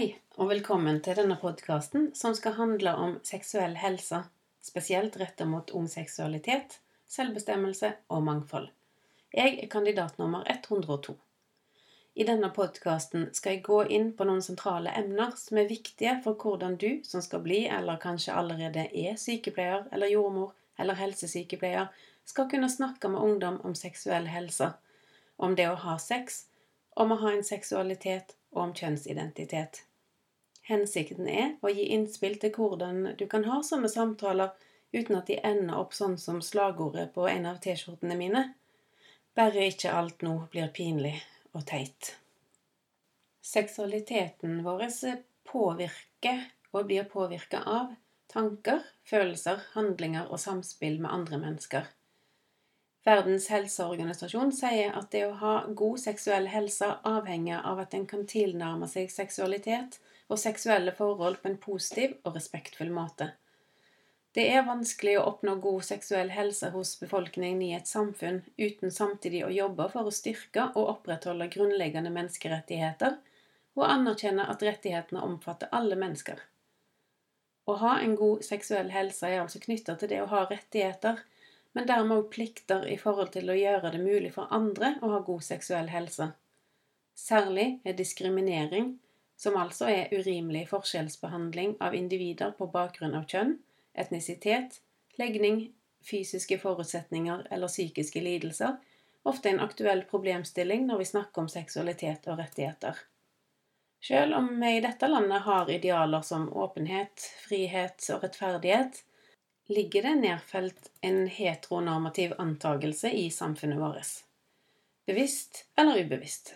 Hei, og velkommen til denne podkasten som skal handle om seksuell helse, spesielt rettet mot ung seksualitet, selvbestemmelse og mangfold. Jeg er kandidat nummer 102. I denne podkasten skal jeg gå inn på noen sentrale emner som er viktige for hvordan du, som skal bli, eller kanskje allerede er sykepleier eller jordmor eller helsesykepleier, skal kunne snakke med ungdom om seksuell helse, om det å ha sex, om å ha en seksualitet og om kjønnsidentitet. Hensikten er å gi innspill til hvordan du kan ha sånne samtaler uten at de ender opp sånn som slagordet på en av T-skjortene mine. Bare ikke alt nå blir pinlig og teit. Seksualiteten vår påvirker og blir påvirka av tanker, følelser, handlinger og samspill med andre mennesker. Verdens helseorganisasjon sier at det å ha god seksuell helse avhenger av at en kan tilnærme seg seksualitet og seksuelle forhold på en positiv og respektfull måte. Det er vanskelig å oppnå god seksuell helse hos befolkningen i et samfunn uten samtidig å jobbe for å styrke og opprettholde grunnleggende menneskerettigheter og anerkjenne at rettighetene omfatter alle mennesker. Å ha en god seksuell helse er altså knytta til det å ha rettigheter, men dermed også plikter i forhold til å gjøre det mulig for andre å ha god seksuell helse. Særlig er diskriminering som altså er urimelig forskjellsbehandling av individer på bakgrunn av kjønn, etnisitet, legning, fysiske forutsetninger eller psykiske lidelser, ofte en aktuell problemstilling når vi snakker om seksualitet og rettigheter. Selv om vi i dette landet har idealer som åpenhet, frihet og rettferdighet, ligger det nedfelt en heteronormativ antagelse i samfunnet vårt. Bevisst eller ubevisst.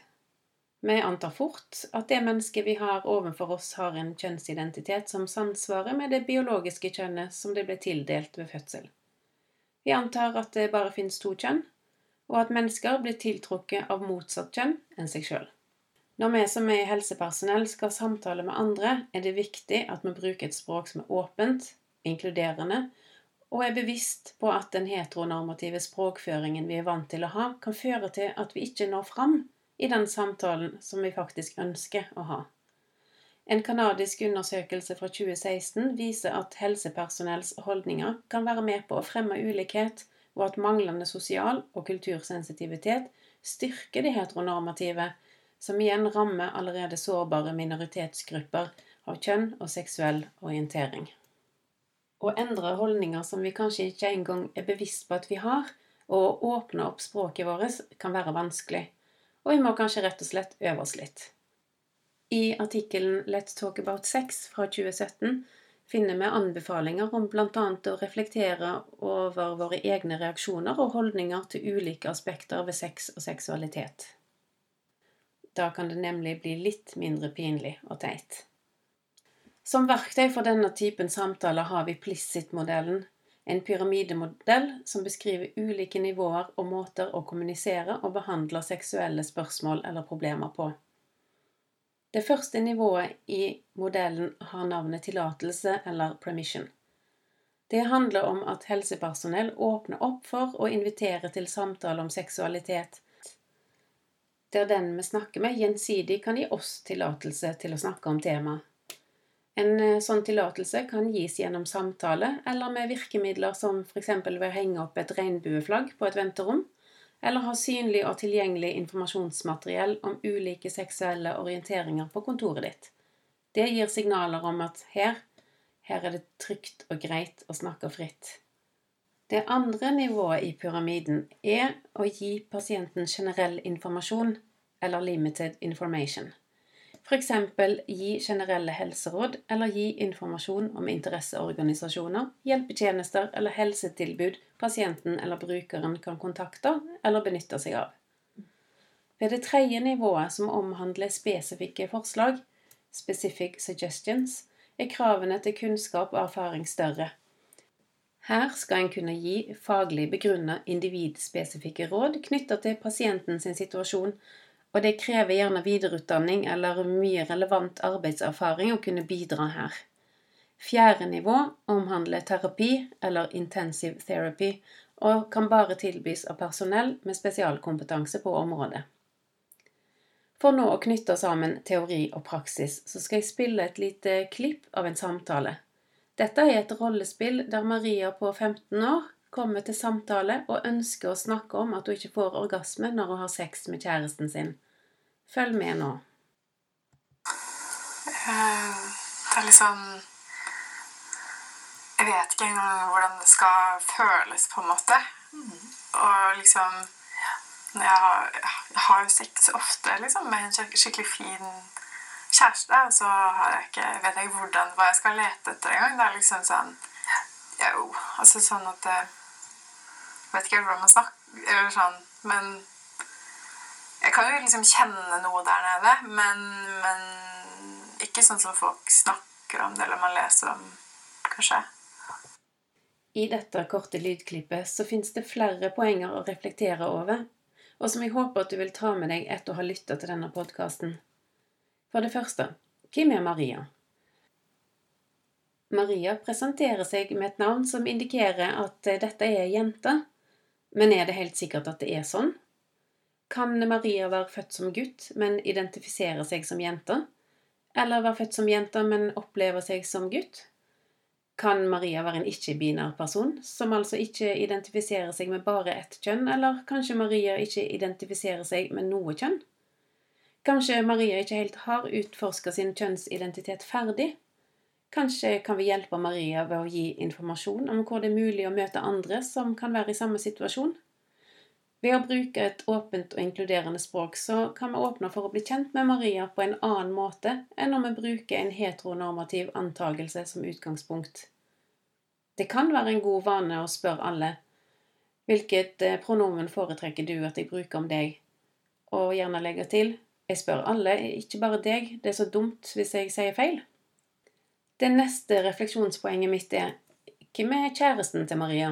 Vi antar fort at det mennesket vi har overfor oss, har en kjønnsidentitet som samsvarer med det biologiske kjønnet som det ble tildelt ved fødsel. Vi antar at det bare finnes to kjønn, og at mennesker blir tiltrukket av motsatt kjønn enn seg sjøl. Når vi som er helsepersonell skal samtale med andre, er det viktig at vi bruker et språk som er åpent, inkluderende, og er bevisst på at den heteronormative språkføringen vi er vant til å ha, kan føre til at vi ikke når fram i den samtalen som vi faktisk ønsker å ha. En kanadisk undersøkelse fra 2016 viser at helsepersonells holdninger kan være med på å fremme ulikhet, og at manglende sosial- og kultursensitivitet styrker det heteronormative, som igjen rammer allerede sårbare minoritetsgrupper av kjønn og seksuell orientering. Å endre holdninger som vi kanskje ikke engang er bevisst på at vi har, og å åpne opp språket vårt, kan være vanskelig og vi må kanskje rett og slett øve oss litt. I artikkelen Let's Talk About Sex fra 2017 finner vi anbefalinger om bl.a. å reflektere over våre egne reaksjoner og holdninger til ulike aspekter ved sex og seksualitet. Da kan det nemlig bli litt mindre pinlig og teit. Som verktøy for denne typen samtaler har vi Plissit-modellen, en pyramidemodell som beskriver ulike nivåer og måter å kommunisere og behandle seksuelle spørsmål eller problemer på. Det første nivået i modellen har navnet tillatelse eller permission. Det handler om at helsepersonell åpner opp for og inviterer til samtale om seksualitet, der den vi snakker med, gjensidig kan gi oss tillatelse til å snakke om temaet. En eh, sånn tillatelse kan gis gjennom samtale eller med virkemidler som f.eks. ved å henge opp et regnbueflagg på et venterom, eller ha synlig og tilgjengelig informasjonsmateriell om ulike seksuelle orienteringer på kontoret ditt. Det gir signaler om at her, her er det trygt og greit å snakke fritt. Det andre nivået i pyramiden er å gi pasienten generell informasjon, eller limited information. F.eks. gi generelle helseråd eller gi informasjon om interesseorganisasjoner, hjelpetjenester eller helsetilbud pasienten eller brukeren kan kontakte eller benytte seg av. Ved det tredje nivået, som omhandler spesifikke forslag, specific suggestions, er kravene til kunnskap og erfaring større. Her skal en kunne gi faglig begrunna individspesifikke råd knytta til pasientens situasjon og det krever gjerne videreutdanning eller mye relevant arbeidserfaring å kunne bidra her. Fjerde nivå omhandler terapi eller intensive therapy og kan bare tilbys av personell med spesialkompetanse på området. For nå å knytte sammen teori og praksis, så skal jeg spille et lite klipp av en samtale. Dette er et rollespill der Maria på 15 år kommer til samtale og ønsker å snakke om at hun ikke får orgasme når hun har sex med kjæresten sin. Følg med nå. Eh, det er liksom Jeg vet ikke engang hvordan det skal føles, på en måte. Og liksom jeg har, jeg har jo sex ofte liksom, med en skikkelig fin kjæreste, og så jeg ikke, vet jeg ikke hvordan, hva jeg skal lete etter engang. Det er liksom sånn Jo, altså sånn at Jeg vet ikke hvordan man snakker Eller sånn Men jeg kan jo liksom kjenne noe der nede, men, men ikke sånn som folk snakker om det, eller man leser om, kanskje. I dette korte lydklippet så fins det flere poenger å reflektere over, og som jeg håper at du vil ta med deg etter å ha lytta til denne podkasten. For det første, hvem er Maria? Maria presenterer seg med et navn som indikerer at dette er ei jente, men er det helt sikkert at det er sånn? Kan Maria være født som gutt, men identifisere seg som jente? Eller være født som jente, men oppleve seg som gutt? Kan Maria være en ikke-binær person, som altså ikke identifiserer seg med bare ett kjønn, eller kanskje Maria ikke identifiserer seg med noe kjønn? Kanskje Maria ikke helt har utforska sin kjønnsidentitet ferdig? Kanskje kan vi hjelpe Maria ved å gi informasjon om hvor det er mulig å møte andre som kan være i samme situasjon? Ved å bruke et åpent og inkluderende språk så kan vi åpne for å bli kjent med Maria på en annen måte enn når vi bruker en heteronormativ antagelse som utgangspunkt. Det kan være en god vane å spørre alle hvilket eh, pronomen foretrekker du at jeg bruker om deg, og gjerne legge til jeg spør alle, ikke bare deg, det er så dumt hvis jeg sier feil. Det neste refleksjonspoenget mitt er hvem er kjæresten til Maria?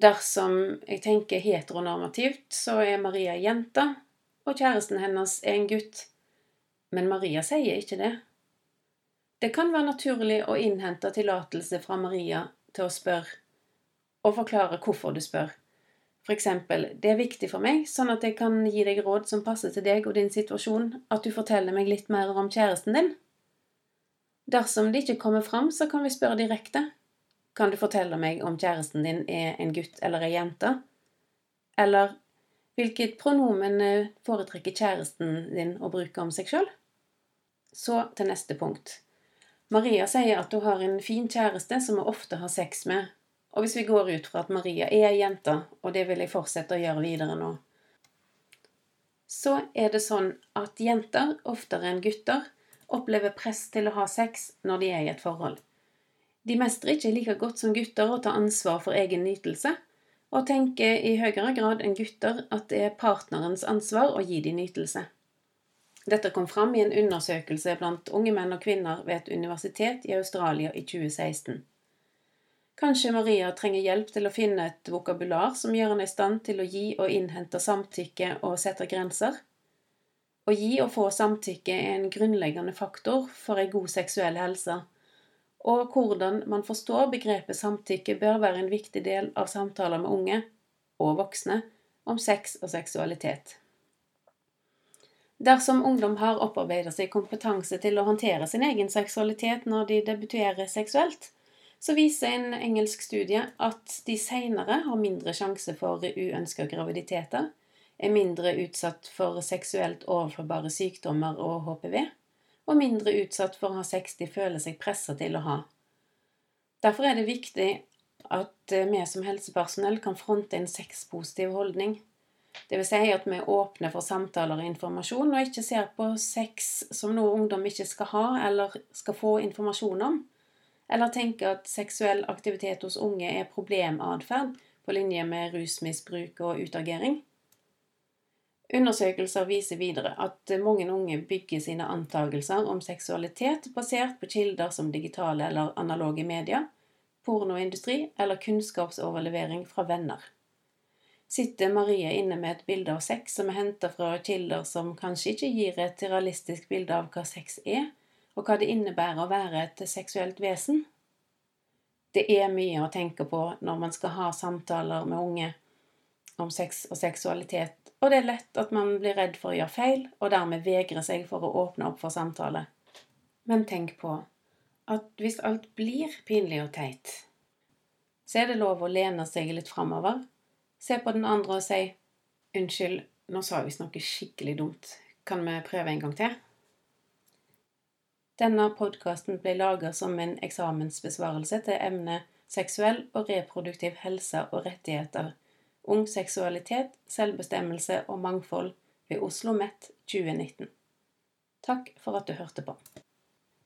Dersom jeg tenker heteronormativt, så er Maria ei jente, og kjæresten hennes er en gutt. Men Maria sier ikke det. Det kan være naturlig å innhente tillatelse fra Maria til å spørre, og forklare hvorfor du spør. For eksempel, det er viktig for meg, sånn at jeg kan gi deg råd som passer til deg og din situasjon, at du forteller meg litt mer om kjæresten din. Dersom det ikke kommer fram, så kan vi spørre direkte. Kan du fortelle meg om kjæresten din er en gutt eller ei jente? Eller hvilket pronomen eh, foretrekker kjæresten din å bruke om seg sjøl? Så til neste punkt. Maria sier at hun har en fin kjæreste som hun ofte har sex med, og hvis vi går ut fra at Maria er ei jente, og det vil jeg fortsette å gjøre videre nå, så er det sånn at jenter oftere enn gutter opplever press til å ha sex når de er i et forhold. De mestrer ikke like godt som gutter å ta ansvar for egen nytelse, og tenker i høyere grad enn gutter at det er partnerens ansvar å gi de nytelse. Dette kom fram i en undersøkelse blant unge menn og kvinner ved et universitet i Australia i 2016. Kanskje Maria trenger hjelp til å finne et vokabular som gjør henne i stand til å gi og innhente samtykke og sette grenser. Å gi og få samtykke er en grunnleggende faktor for ei god seksuell helse, og hvordan man forstår begrepet samtykke, bør være en viktig del av samtaler med unge og voksne om sex og seksualitet. Dersom ungdom har opparbeidet seg kompetanse til å håndtere sin egen seksualitet når de debuterer seksuelt, så viser en engelsk studie at de senere har mindre sjanse for uønska graviditeter, er mindre utsatt for seksuelt overførbare sykdommer og HPV, og mindre utsatt for å ha sex de føler seg pressa til å ha. Derfor er det viktig at vi som helsepersonell kan fronte en sexpositiv holdning. Det vil si at vi er åpne for samtaler og informasjon, og ikke ser på sex som noe ungdom ikke skal ha eller skal få informasjon om eller tenker at seksuell aktivitet hos unge er problematferd på linje med rusmisbruk og utagering. Undersøkelser viser videre at mange unge bygger sine antakelser om seksualitet basert på kilder som digitale eller analoge medier, pornoindustri eller kunnskapsoverlevering fra venner. Sitter Marie inne med et bilde av sex som er henta fra kilder som kanskje ikke gir et realistisk bilde av hva sex er, og hva det innebærer å være et seksuelt vesen. Det er mye å tenke på når man skal ha samtaler med unge, om sex og seksualitet, og det er lett at man blir redd for å gjøre feil, og dermed vegrer seg for å åpne opp for samtale. Men tenk på at hvis alt blir pinlig og teit, så er det lov å lene seg litt framover, se på den andre og si 'Unnskyld, nå sa jeg visst noe skikkelig dumt. Kan vi prøve en gang til?' Denne podkasten ble laget som en eksamensbesvarelse til emnet seksuell og reproduktiv helse og rettigheter, ung seksualitet, selvbestemmelse og mangfold ved Oslo OsloMet 2019. Takk for at du hørte på.